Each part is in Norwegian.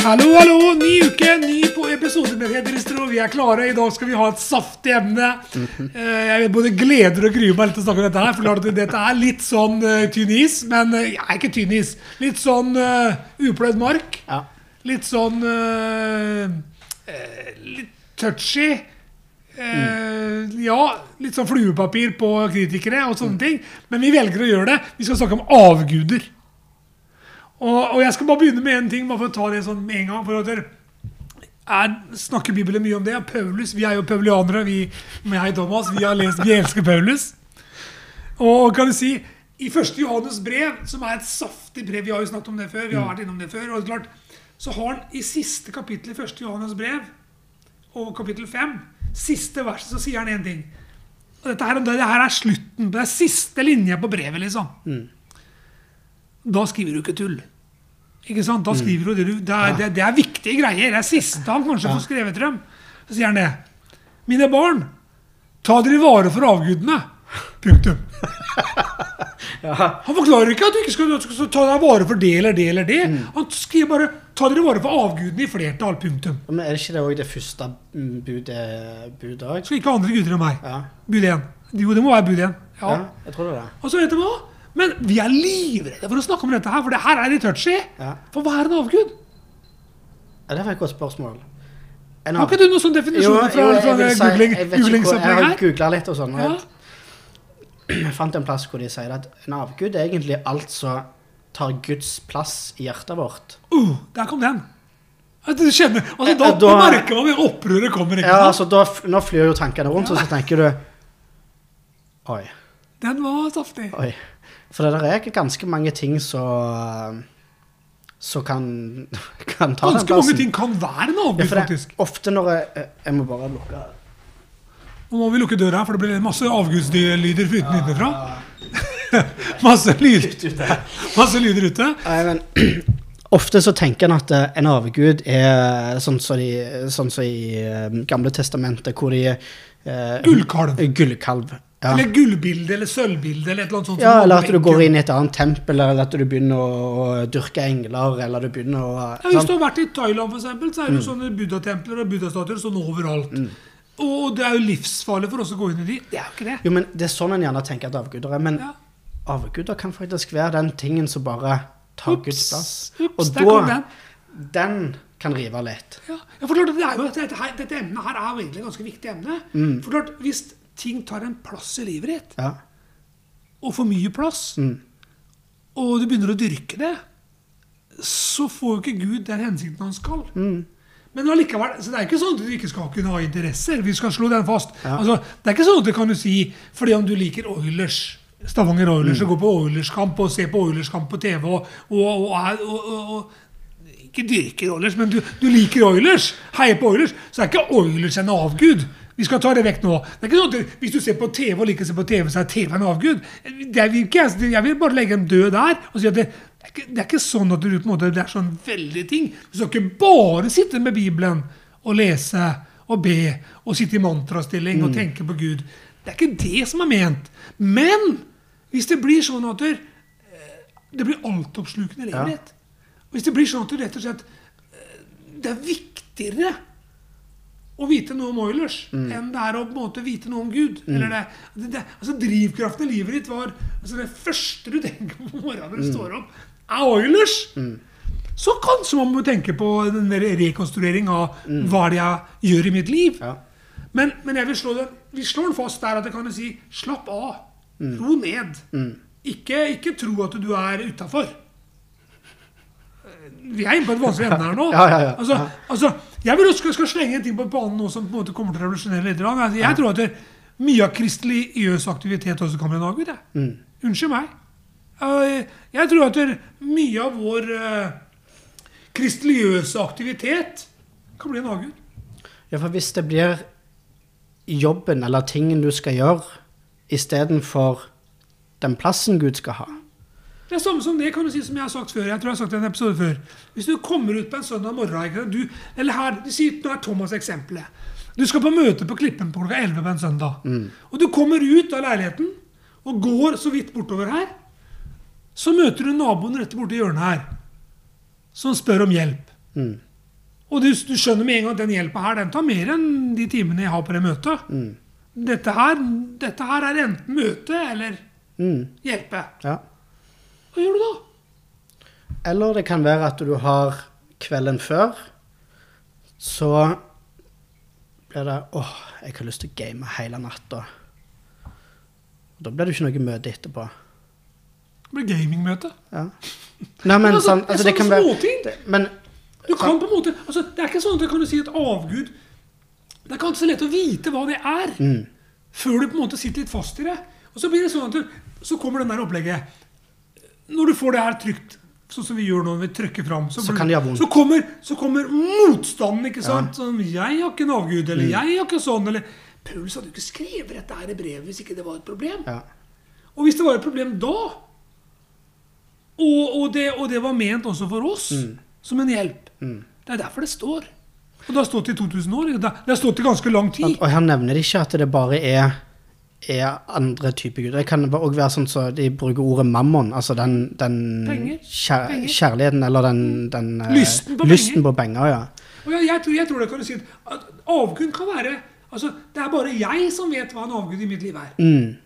Hallo, hallo! Ny uke, ny på episode med Fedrestro. Vi er klare. I dag skal vi ha et saftig emne. Eh, Jeg både gleder og gruer meg litt til å snakke om dette her. For dette er litt sånn uh, tynn is. Men uh, ja, ikke tynn is. Litt sånn uh, upløyd mark. Ja. Litt sånn eh, eh, Litt touchy. Mm. Ja, litt sånn fluepapir på kritikere og sånne ting. Men vi velger å gjøre det. Vi skal snakke om avguder. Og, og jeg skal bare begynne med en ting, bare for å ta det sånn en gang. for at er, snakker Bibelen mye om det. Paulus, Vi er jo paulianere, vi med jeg Thomas. Vi har lest, vi elsker Paulus. Og kan du si, I 1. Johannes brev, som er et saftig brev Vi har jo snakket om det før. vi har vært innom det før, og det er klart, Så har han i siste kapittel i 1. Johannes brev, og kapittel 5, siste verset, så sier han én ting. Og dette her, det her er slutten. Det er siste linje på brevet, liksom. Da skriver du ikke tull. Ikke sant? Da skriver du det, du, det, er, det, det er viktige greier. Det er siste han kanskje får skrevet til dem. Så sier han det. Mine barn, ta dere i vare for avgudene. Punktum. Han forklarer ikke at du ikke skal, skal ta deg vare for det eller det eller det. Han skriver bare 'ta dere vare for avgudene' i flertall. Punktum. Men er det ikke det òg det første mm, budet budet? Skal ikke ha andre guder enn meg. Ja. Bud 1. Jo, det må være bud 1. Ja. ja. Jeg tror det er. Og så vet du hva? Men vi er livredde for å snakke om dette her, for det her er litt touchy. Ja. For hva er en avgud? Ja, det var et godt spørsmål. En Har ikke du noen sånn definisjon fra, fra jo, fra si- googling, jeg hvor- Jeg har googla litt og sånn. Ja. Jeg, fant en plass hvor de sier at en avgud er egentlig alt som tar Guds plass i hjertet vårt. Uh, der kom den. Du kjenner, altså, da, Eh, da, da- merker man at opprøret kommer. ikke Ja, altså da, Nå flyr jo tankene rundt, og så tenker du Oi. Den var saftig. Oi. For det der er ikke ganske mange ting som Som kan, kan ta den Ganske mange ting kan være en Ja, for det, faktisk. ofte når jeg Jeg må bare lukke Nå må vi lukke døra, her, for det blir masse avgudslyder uten utenfra. masse, lyd, masse lyder ute. Nei, men Ofte så tenker en at eh, en avgud er sånn som så sånn så i eh, Gamle testamentet, hvor de eh, Gullkalv. Gullkalv. Ja. Eller gullbilde eller sølvbilde eller et eller annet sånt. ja, eller at du går inn i et annet tempel, eller at du begynner å, dyrke engler, eller du begynner å Ja, hvis du har vært i Thailand, for eksempel, så er Mm. det jo sånne buddha-templer og buddha-statuer sånn overalt. Og det er jo livsfarlig for oss å gå inn i de. Det er jo ikke det. Jo, men Det er sånn en gjerne tenker at avguder er. Men Ja. avguder kan faktisk være den tingen som bare tar Ups, Guds plass. ups, Og da den. Den kan rive litt. Ja, ja, for klart, det er jo, dette, dette emnet her er jo egentlig et ganske viktig emne. Mm. For klart, Hvis ting tar en plass i livet ditt, Ja. og for mye plass, Mm. og du begynner å dyrke det, så får jo ikke Gud den hensikten han skal. Mm. Men allikevel, så det er ikke sånn at du ikke skal kunne ha interesser. Vi skal slå den fast. Ja. Altså, det er ikke sånn at du kan du si fordi om du liker Oilers, Stavanger Oilers, Mm. og går på Oilers-kamp og ser på Oilers-kamp på TV og, og, og, og, ikke dyrker Oilers, men du, du liker Oilers, heier på Oilers, så er ikke Oilers en avgud. Vi skal ta det vekk nå. Det er ikke sånn at Hvis du ser på TV og liker å se på TV, så er TV en avgud. Det er, ikke, jeg vil bare legge dem død der. og si at det, det, er ikke, det er ikke sånn at du på en måte, det er sånn veldig ting. Du skal ikke bare sitte med Bibelen og lese og be og sitte i mantrastilling og tenke på Gud. Det er ikke det som er ment. Men hvis det blir sånn at det, det blir altoppslukende livet ditt Hvis det blir sånn at du rett og slett eh, Det er viktigere å vite noe om Oilers enn det er å på en måte vite noe om Gud. Eller det, det, altså Drivkraften i livet ditt var altså Det første du tenker på morgenen når du står opp, er Oilers. Så kanskje man må tenke på en rekonstruering av hva det jeg gjør i mitt liv. Ja. Men, men jeg vil slå det, vi slår den fast der at jeg kan si slapp av. Ro ned. Ikke, ikke tro at du er utafor. Vi er inne på et vanskelig emne her nå. Ja, ja, ja. Altså, altså, jeg vil også skal slenge en ting på banen nå som på en måte kommer til å revolusjonere litt. Altså, jeg tror at det, mye av kristeliøs aktivitet også kan bli en avgud. Mm. Unnskyld meg. Eh, Jeg tror at det, mye av vår uh, kristeliøse aktivitet kan bli en avgud. Ja, for hvis det blir jobben eller tingen du skal gjøre, istedenfor den plassen Gud skal ha Det er samme som det kan du si som jeg har sagt før. jeg tror jeg har sagt en episode før. Hvis du kommer ut på en søndag morgen du, eller her, du sier, Nå er Thomas eksempelet. Du skal på møte på Klippen på klokka 11 på en søndag. Og du kommer ut av leiligheten og går så vidt bortover her. Så møter du naboen rett borti hjørnet her, som spør om hjelp. Mm. Og du, du skjønner med en gang at den hjelpa her, den tar mer enn de timene jeg har på det møtet. Mm. Dette, her, dette her er enten møte eller Mm. hjelpe. Ja. Hva gjør du da? Eller det kan være at du har kvelden før, så blir det åh, jeg har lyst til å game hele natta. Da blir det ikke noe møte etterpå. Det blir gamingmøte. Ja. Nei, men, altså, sånn, det altså, det kan være det, Men Du kan på en måte, altså Det er ikke sånn at du kan si et avgud Det er ikke alltid så lett å vite hva det er, mm, før du på en måte sitter litt fast i det. Og så blir det sånn at du, så kommer den der opplegget. Når du får det her trygt, sånn som vi gjør nå når vi trykker fram, så, Så så, kommer, så kommer motstanden. ikke sant? Sånn, 'Jeg har ikke en avgud', eller Mm. 'jeg har ikke sånn', eller Paulus hadde jo ikke skrevet dette her i brevet hvis ikke det var et problem. ja. Og hvis det var et problem da, og, og, det, og det var ment også for oss som en hjelp Det er derfor det står. Og det har stått i 2000 år. Det har- stått i ganske lang tid. Og her nevner ikke at det bare er, er andre typer guder. Det kan òg være sånn så de bruker ordet mammon, altså den, den Penger. kjær, Penger. kjærligheten eller den, den eh, Lysten på lysten penger. på penger. Ja. Jeg, jeg, tror, jeg tror det kan du si at- avgud kan være altså, Det er bare jeg som vet hva en avgud i mitt liv er. Mm,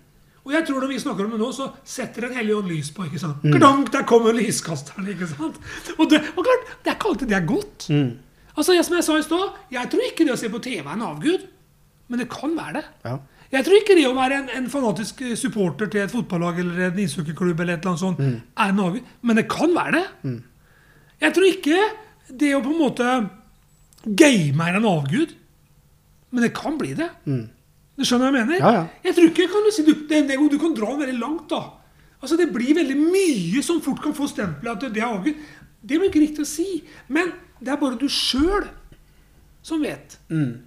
Og jeg tror når vi snakker om det nå, så setter en hellig ånd lys på. ikke sant? Mm. Klank, der kommer lyskasteren. ikke sant? Og det, og klart, det er ikke alltid det er godt. mm, Altså, jeg, Som jeg sa i stad, jeg tror ikke det å se på TV er en avgud. Men det kan være det. ja. Jeg tror ikke det å være en, en fanatisk eh, supporter til et fotballag eller en ishockeyklubb eller et eller annet sånt, er en avgud. Men det kan være det. Jeg tror ikke det å på en måte game er en avgud. Men det kan bli det. Du skjønner hva jeg mener? Ja, ja. Jeg tror ikke kan du, si, du, det, det, du kan dra den veldig langt. da. Altså Det blir veldig mye som fort kan få stempelet at det er avgud. Det blir ikke riktig å si. Men det er bare du sjøl som vet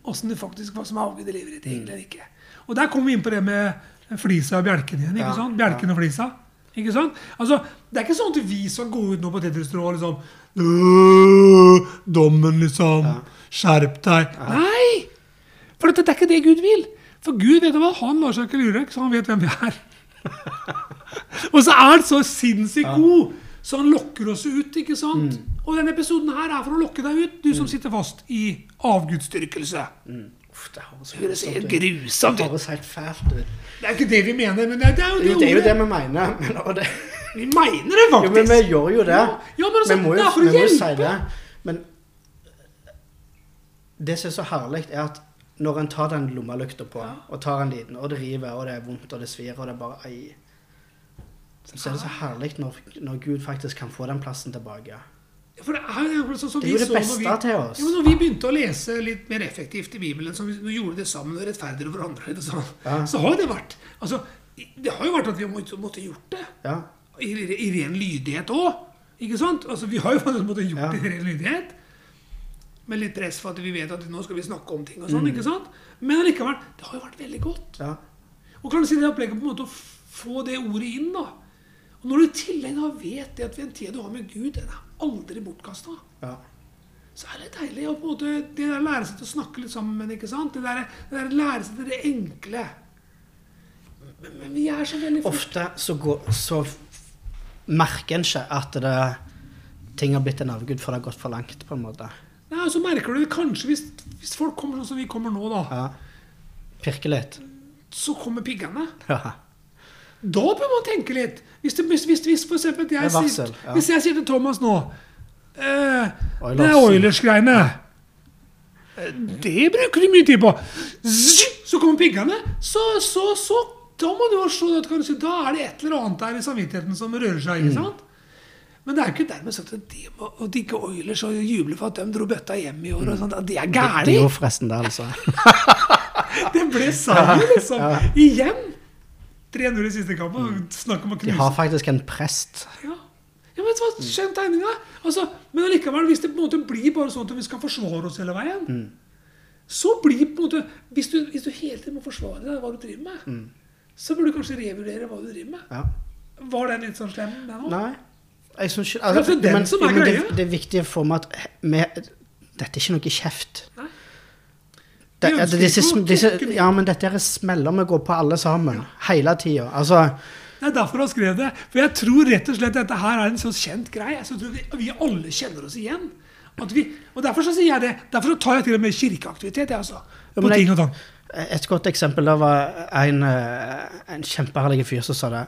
åssen det faktisk hva som er avgud i livet ditt. egentlig eller ikke. Og der kommer vi inn på det med flisa og bjelken igjen. ikke Ja, sant? Bjelken og flisa. Ikke sant? Altså, Det er ikke sånn at vi skal gå ut nå på Tetris-strå og liksom «Øh, Dommen, liksom. Skjerp deg. Nei! For det er ikke det Gud vil. For Gud vet hva, han lar seg ikke lure, så han vet hvem vi er. og så er han så sinnssykt god, så han lokker oss ut. ikke sant? Og denne episoden her er for å lokke deg ut, du som sitter fast i avgudsdyrkelse. Uff, det høres høres helt grusomt ut. Det høres helt fælt ut. Det er ikke det vi mener, men det, det er jo det, Jo, det er jo det vi mener. Men, det, Vi mener det jo, men faktisk. vi gjør jo det. Ja, ja, men altså, vi må det jo, er for å jo si det. Men det som er så herlig, er at når en tar den lommelykta på, og tar en liten, og det river, og det er vondt, og det svir, og det er bare ei Så er det så herlig når, når Gud faktisk kan få den plassen tilbake. For det er jo sånn som Det vi jo det så når beste vi- til oss. Ja, når vi begynte å lese litt mer effektivt i Bibelen, som vi gjorde det sammen og rettferdigere for andre, sånn, Ja. så har det vært altså, Det har jo vært at vi måtte, måtte gjort det. Ja. I, i ren lydighet òg. Ikke sant? Altså, vi har jo faktisk måttet gjort det i ren lydighet. Med litt press for at vi vet at nå skal vi snakke om ting og sånn. Mm. ikke sant? Men allikevel, det har jo vært veldig godt. ja. Og kan du si det opplegget på en måte å få det ordet inn, da. Når du i tillegg vet det at den en tid du har med Gud, den er aldri bortkasta ja. så er det deilig å på en måte, det der lære seg til å snakke litt sammen. ikke sant? Det der, det der lære seg til det enkle. Men, men vi er så veldig fort Ofte så, går, så merker en ikke at det, ting har blitt en avgud, for det har gått for langt, på en måte. Nei, og Så merker du det kanskje hvis, hvis folk kommer sånn som vi kommer nå, da. Ja. Pirke litt. Så kommer piggene. Ja. Da bør man tenke litt. Hvis, det, hvis, hvis, hvis for eksempel jeg, er varsel, sier, ja. hvis jeg sier til Thomas nå eh, Det er Oilers-greiene. Eh, Det bruker de mye tid på. Så kommer piggene. Så, så, så Da må du jo se du si, Da er det et eller annet der i samvittigheten som rører seg. Mm. ikke sant? Men det er jo ikke dermed sagt at de må å digge Oilers og juble for at de dro bøtta hjem i år. og sånt, Det er Det gærent! gjorde forresten det, altså. Det ble seier, liksom. Igjen. 3-0 i siste om å De har faktisk en prest. Ja. ja, men hva? Skjønn tegninga. Altså, men allikevel, hvis det på en måte blir bare sånn at vi skal forsvare oss hele veien, så blir på en måte hvis du, hvis du hele tiden må forsvare deg hva du driver med, så burde du kanskje revurdere hva du driver med. Ja. Var den litt sånn slem, den òg? Nei. Jeg syns ikke Ja, det men, men det, det er viktig for meg at vi, Dette er ikke noe kjeft. De, Vi disse, disse, ja, men dette er smeller vi går på alle sammen. Hele tida. Altså Det er derfor han skrev det. For jeg tror rett og slett dette her er en sånn kjent greie. Så vi, vi alle kjenner oss igjen. Vi, og derfor så sier jeg det. Derfor så tar jeg til og med kirkeaktivitet. Jeg, altså, på ja, ting og tang. Et godt eksempel der var en, eh, en kjempeherlig fyr som sa det.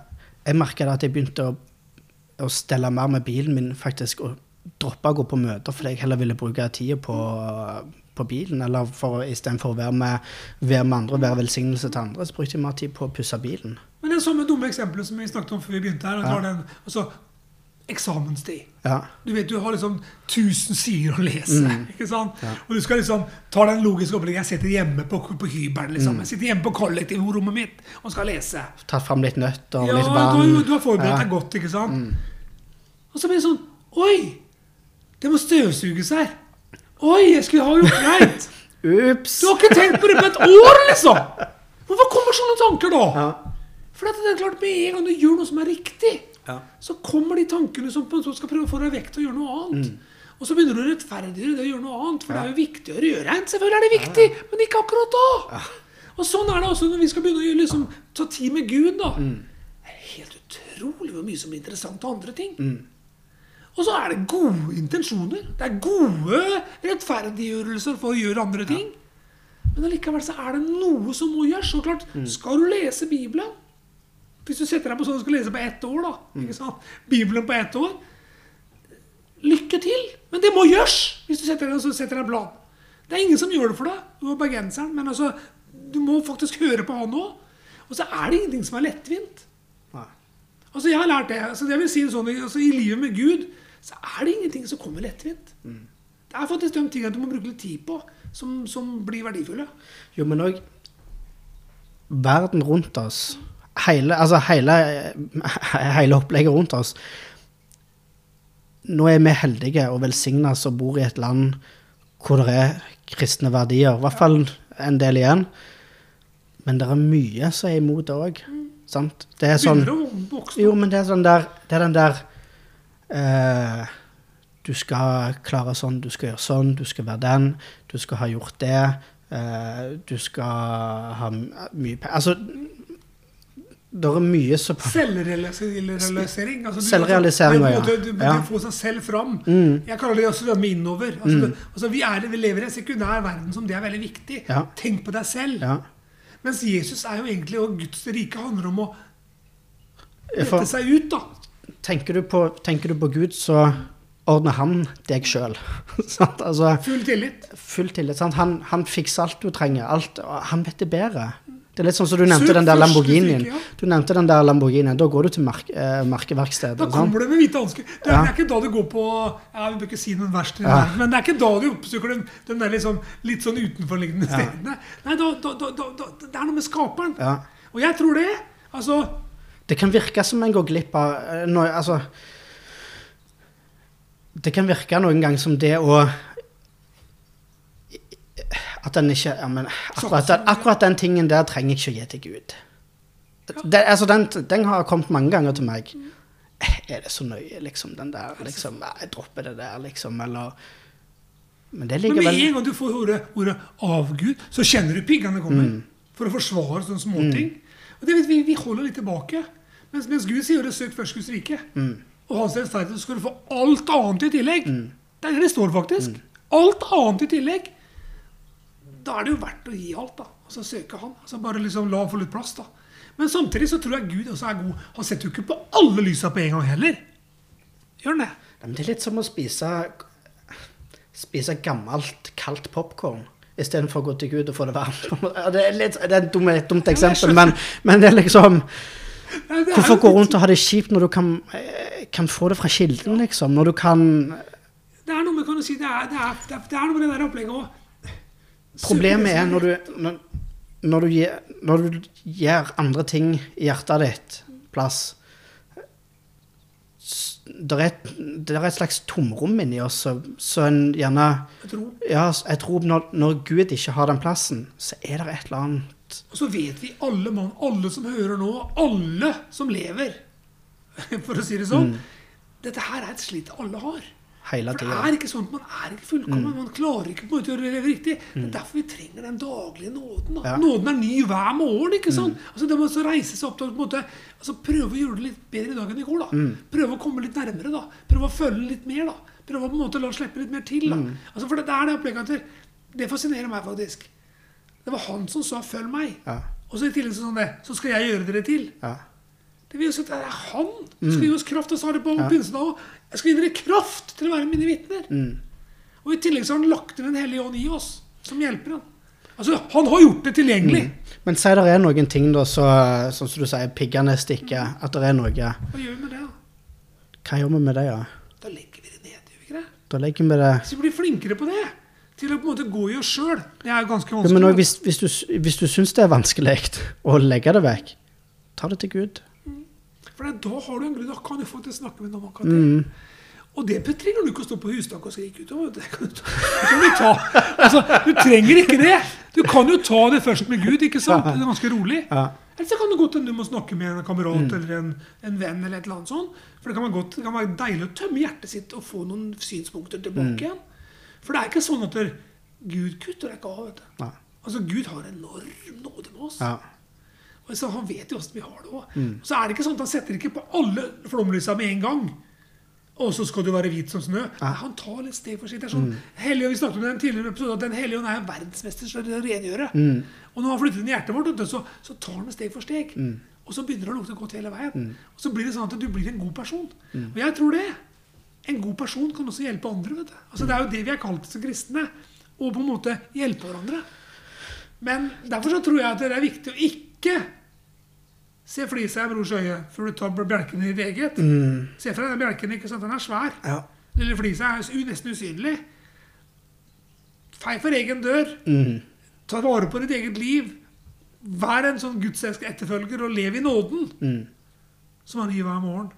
Jeg merka at jeg begynte å, å stelle mer med bilen min, faktisk, og droppe å gå på møter fordi jeg heller ville bruke tida på, på bilen. Eller for, istedenfor å være med, være med andre og være velsignelse til andre, så brukte jeg mer tid på å pusse bilen. Men det samme dumme eksempelet som vi snakket om før vi begynte her, Ja. den, altså, eksamenstid. Ja. Du vet, du har liksom 1000 sider å lese. Mm. ikke sant? Ja. Og du skal liksom ta den logiske opplegget. Jeg sitter hjemme på, på hybelen. liksom. Mm. Jeg sitter hjemme på kollektivrommet mitt og skal lese. Tatt fram litt nøtter og Ja, litt du vann. har, du har forberedt. Mm. deg godt, ikke sant? Og så blir det sånn Oi! Det må støvsuges her. Oi, jeg skulle ha gjort greit. Ups! Du har ikke tenkt på det på et år, liksom! Hvorfor kommer sånne tanker, da? Ja. For det er klart, med en gang du gjør noe som er riktig, Ja. så kommer de tankene som på en måte skal prøve å få deg vekk til å gjøre noe annet. Og så begynner du å rettferdiggjøre det å gjøre noe annet, for det er jo viktig å gjøre rent. Selvfølgelig er det viktig, men ikke akkurat da. Og sånn er det også når vi skal begynne å liksom, ta tid med Gud. da. Det er helt utrolig hvor mye som blir interessant av andre ting. Og så er det gode intensjoner. Det er gode rettferdiggjørelser for å gjøre andre ting. Men allikevel så er det noe som må gjøres. Og klart, skal du lese Bibelen Hvis du setter deg på sånn du skal lese på ett år, da. ikke sant? Bibelen på ett år. Lykke til! Men det må gjøres! Hvis du setter deg, så setter deg en plan. Det er ingen som gjør det for deg. Du er bergenseren, men altså, du må faktisk høre på han òg. Og så er det ingenting som er lettvint. Altså, jeg har lært det. Altså, jeg vil si det sånn, altså, I livet med Gud så er det ingenting som kommer lettvint. Det er faktisk de tingene du må bruke litt tid på, som, som blir verdifulle. Jo, men òg verden rundt oss hele, altså hele, hele opplegget rundt oss Nå er vi heldige og velsigna som bor i et land hvor det er kristne verdier. I hvert fall en del igjen. Men det er mye som er imot det òg. Sant? Det er sånn Begynner Jo, men det er sånn der Det er den der eh, Du skal klare sånn, du skal gjøre sånn, du skal være den, du skal ha gjort det. eh, du skal ha mye penger Altså Det er mye som Selvrealisering. Altså, Selvrealisering, ja. Du, du Ja. få seg selv fram. Mm. Jeg kaller det også svømme innover. Altså, det, altså, vi, er, vi lever i en sekundær verden som det er veldig viktig. Ja. Tenk på deg selv. Ja. Mens Jesus er jo egentlig, og Guds rike handler om å For, seg ut, da. tenker, du på, tenker du på Gud, så ordner han deg sjøl. altså, Full tillit. full tillit. Han, han fikser alt du trenger. Alt, han vet det bedre. Det er litt sånn som du nevnte den der Lamborghinien. Du nevnte den der Lamborghinien. Da går du til merk, eh, merkeverkstedet. Da kommer det med hvite hansker. Det, Ja. det er ikke da du går på ja, Vi bør ikke si noen verste, Ja. men det er ikke da du oppsøker den, den der liksom, litt sånn utenforliggende stedene. Nei, da, da, da, det er noe med skaperen. Og jeg tror det. Altså Det kan virke som en går glipp av eh, noe Altså Det kan virke noen ganger som det å At en ikke ja, men akkurat, akkurat den tingen der trenger jeg ikke å gi til Gud. Det, altså den, den har kommet mange ganger til meg. Er det så nøye, liksom, den der? liksom, Jeg dropper det der, liksom, eller Men det Men med vel en gang du får ordet, ordet 'avgud', så kjenner du piggene kommer. Mm. For å forsvare sånne småting. Og det vet vi, vi holder litt tilbake. Mens, mens Gud sier 'søk først Guds rike'. Mm. Og hans rettferdighet, så skal du få alt annet i tillegg. Det er det det står, faktisk. Alt annet i tillegg. Da er det jo verdt å gi alt, da. Og så søke han. Altså bare liksom la han få litt plass, da. Men samtidig så tror jeg Gud også er god. Han setter jo ikke på alle lysa på en gang heller. Gjør han det? Men Det er litt som å spise Spise gammelt, kaldt popkorn istedenfor å gå til Gud og få det varmt. Det er, litt, det er et dumt, dumt eksempel, men, men det er liksom Hvorfor gå rundt og ha det kjipt når du kan, eh, kan få det fra kilden, liksom? Når du kan Det er noe med kan du si, det er, det er, det er, det noe med det der opplegget òg. Problemet er når du, når, når, du når du gir andre ting i hjertet ditt plass Det er, et, er et slags tomrom inni oss, så, så en gjerne Jeg tror. Ja, jeg tror når, når Gud ikke har den plassen, så er det et eller annet Og så vet vi alle mann, alle som hører nå, alle som lever, for å si det sånn Dette her er et slitt alle har. Hele For det er ikke sånn at man er ikke fullkommen. Man klarer ikke på en måte å leve riktig. Det er derfor vi trenger den daglige nåden. Da. Ja. Nåden er ny hver morgen. ikke sant? Altså Det må også reise seg opp til å på en måte, altså prøve å gjøre det litt bedre i dag enn i går. da. Prøve å komme litt nærmere. da. Prøve å følge litt mer. da. Prøve å på en måte la slippe litt mer til. da. Altså For det, det er det opplegget det, det fascinerer meg faktisk. Det var han som sa 'følg meg'. Ja. Og så i tillegg sånn det, så skal jeg gjøre dere til. Ja. Det vil si at det er han som skal gi oss kraft. Og så har det på pinsedag òg. Jeg skal gi dere kraft til å være mine vitner. Og i tillegg så har han lagt inn Den hellige ånd i oss, som hjelper han. Altså, Han har gjort det tilgjengelig. Men si det er noen ting, da, så, sånn som du sier, piggene stikker, at det er noe Hva gjør vi med det? da? Hva gjør vi med det, ja? Da legger vi det ned. gjør vi ikke det? Da legger vi det Så vi blir flinkere på det, til å på en måte gå i oss sjøl Det er ganske ja, vanskelig. men også, hvis, hvis, du, hvis du syns det er vanskelig å legge det vekk, ta det til Gud. For da har du en grunn. Da kan du få til å snakke med noen akkurat det. Og det trenger du ikke å stå på hustak og skrike ut om. Det kan du, ta. det kan du, ta. Altså, du trenger ikke det. Du kan jo ta det først med Gud. ikke sant? Det er ganske rolig. Ja. Eller så kan det godt hende du må snakke med en kamerat eller en, en venn. eller et eller annet sånt. For det kan, være godt, det kan være deilig å tømme hjertet sitt og få noen synspunkter tilbake igjen. For det er ikke sånn at der, Gud kutter deg ikke av. vet du. Nei. Altså, Gud har enorm nåde med oss. Ja. Så Han vet jo hvordan vi har det òg. Så er det ikke sånn at han setter ikke på alle flomlysa med en gang. Og så skal du være hvit som snø. Nei, Han tar litt steg for sitt. Det er sånn, helion, vi snakket om det i en tidligere episode, at Den hellige er verdensmester til å rengjøre. Og når han flytter inn i hjertet vårt, så, så tar han det steg for steg. Og så begynner det å lukte godt hele veien. Og så blir det sånn at du blir en god person. Og jeg tror det. En god person kan også hjelpe andre. vet du. Altså Det er jo det vi er kalt som kristne. Å på en måte hjelpe hverandre. Men derfor så tror jeg at det er viktig å ikke se flisa i brors øye før du tar bjelken i ditt eget. Se for deg den bjelken. ikke sant? Den er svær. Ja. Lille flisa er nesten usynlig. Fei for egen dør. Mm. Ta vare på ditt eget liv. Vær en sånn gudselsk etterfølger og lev i nåden, Mm. som han gir hver morgen.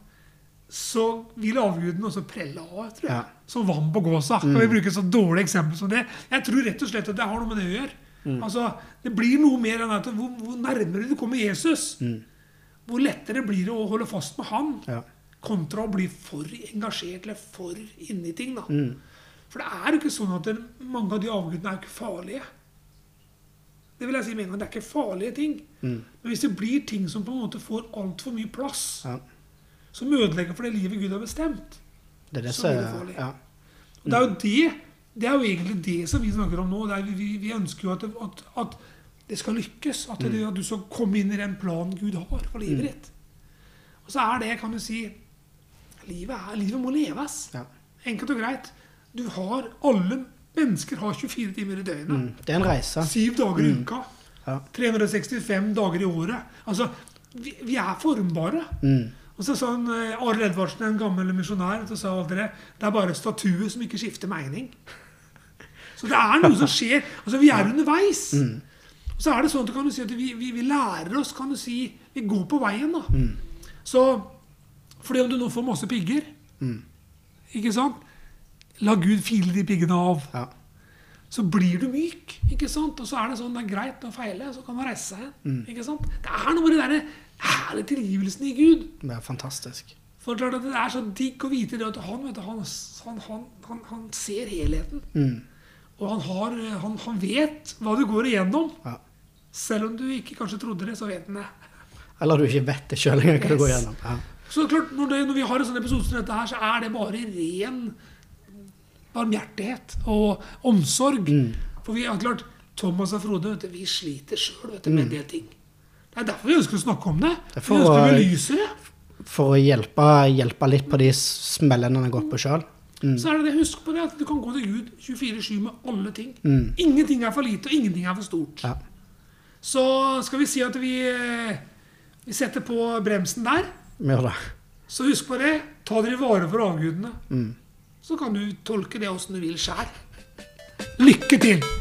Så vil avguden også prelle av, tror jeg. Ja. Som vann på gåsa. Kan vi bruke et så dårlig eksempel som det? Jeg tror rett og slett at det har noe med det å gjøre. Altså, Det blir noe mer enn at hvor, hvor nærmere du kommer Jesus, hvor lettere blir det å holde fast med han Ja. kontra å bli for engasjert eller for inni ting. da. For det er jo ikke sånn at det, mange av de avgudene er ikke farlige. Det vil jeg si med en gang, det er ikke farlige ting. Men hvis det blir ting som på en måte får altfor mye plass, Ja. som ødelegger for det livet Gud har bestemt Det er det Så blir det farlig. ja. Og Det er jo det det er jo egentlig det som vi snakker om nå. Vi, vi ønsker jo at, at, at det skal lykkes. At, det, at du skal komme inn i den planen Gud har for livet ditt. Og så er det, kan du si Livet, er, livet må leves. Ja. Enkelt og greit. Du har, Alle mennesker har 24 timer i døgnet. Mm. Det er en reise. Syv dager i uka. Ja. 365 dager i året. Altså, vi, vi er formbare. Mm. Og så sa han, eh, Arild Edvardsen, en gammel misjonær, så sa aldri det er bare statuer som ikke skifter mening. Så det er noe som skjer. Altså, Vi er underveis. Og så er det sånn at kan du si at vi, vi, vi lærer oss kan du si, Vi går på veien. da. Så fordi om du nå får masse pigger, ikke sant? la Gud file de piggene av. Ja. Så blir du myk. ikke sant? Og så er det sånn, det er greit å feile, så kan man reise seg igjen. ikke sant? Det er noe med det der herlige tilgivelsen i Gud. Det er fantastisk. For Det er så digg å vite det at han, vet du, han, han, han, ser helheten. Mm. Og han, har, han, han vet hva du går igjennom. Ja. Selv om du ikke kanskje trodde det, så vet den det. Eller du ikke vet det sjøl engang hva Det Yes. går gjennom. Ja. Så klart, når, det, når vi har en sånn episode som dette her, så er det bare ren barmhjertighet og omsorg. For vi har klart, Thomas og Frode vet du, vi sliter sjøl med en del ting. Det er derfor vi ønsker å snakke om det. Det for, Vi ønsker å belyse det. For å hjelpe, hjelpe litt på de smellene han har gått på sjøl. Så er det det, Husk på det at du kan gå til Gud 24-7 med alle ting. Mm. Ingenting er for lite, og ingenting er for stort. Ja. Så skal vi si at vi, eh, vi setter på bremsen der. Ja. Så husk på det. Ta dere vare for avgudene. Mm. Så kan du tolke det åssen du vil sjæl. Lykke til!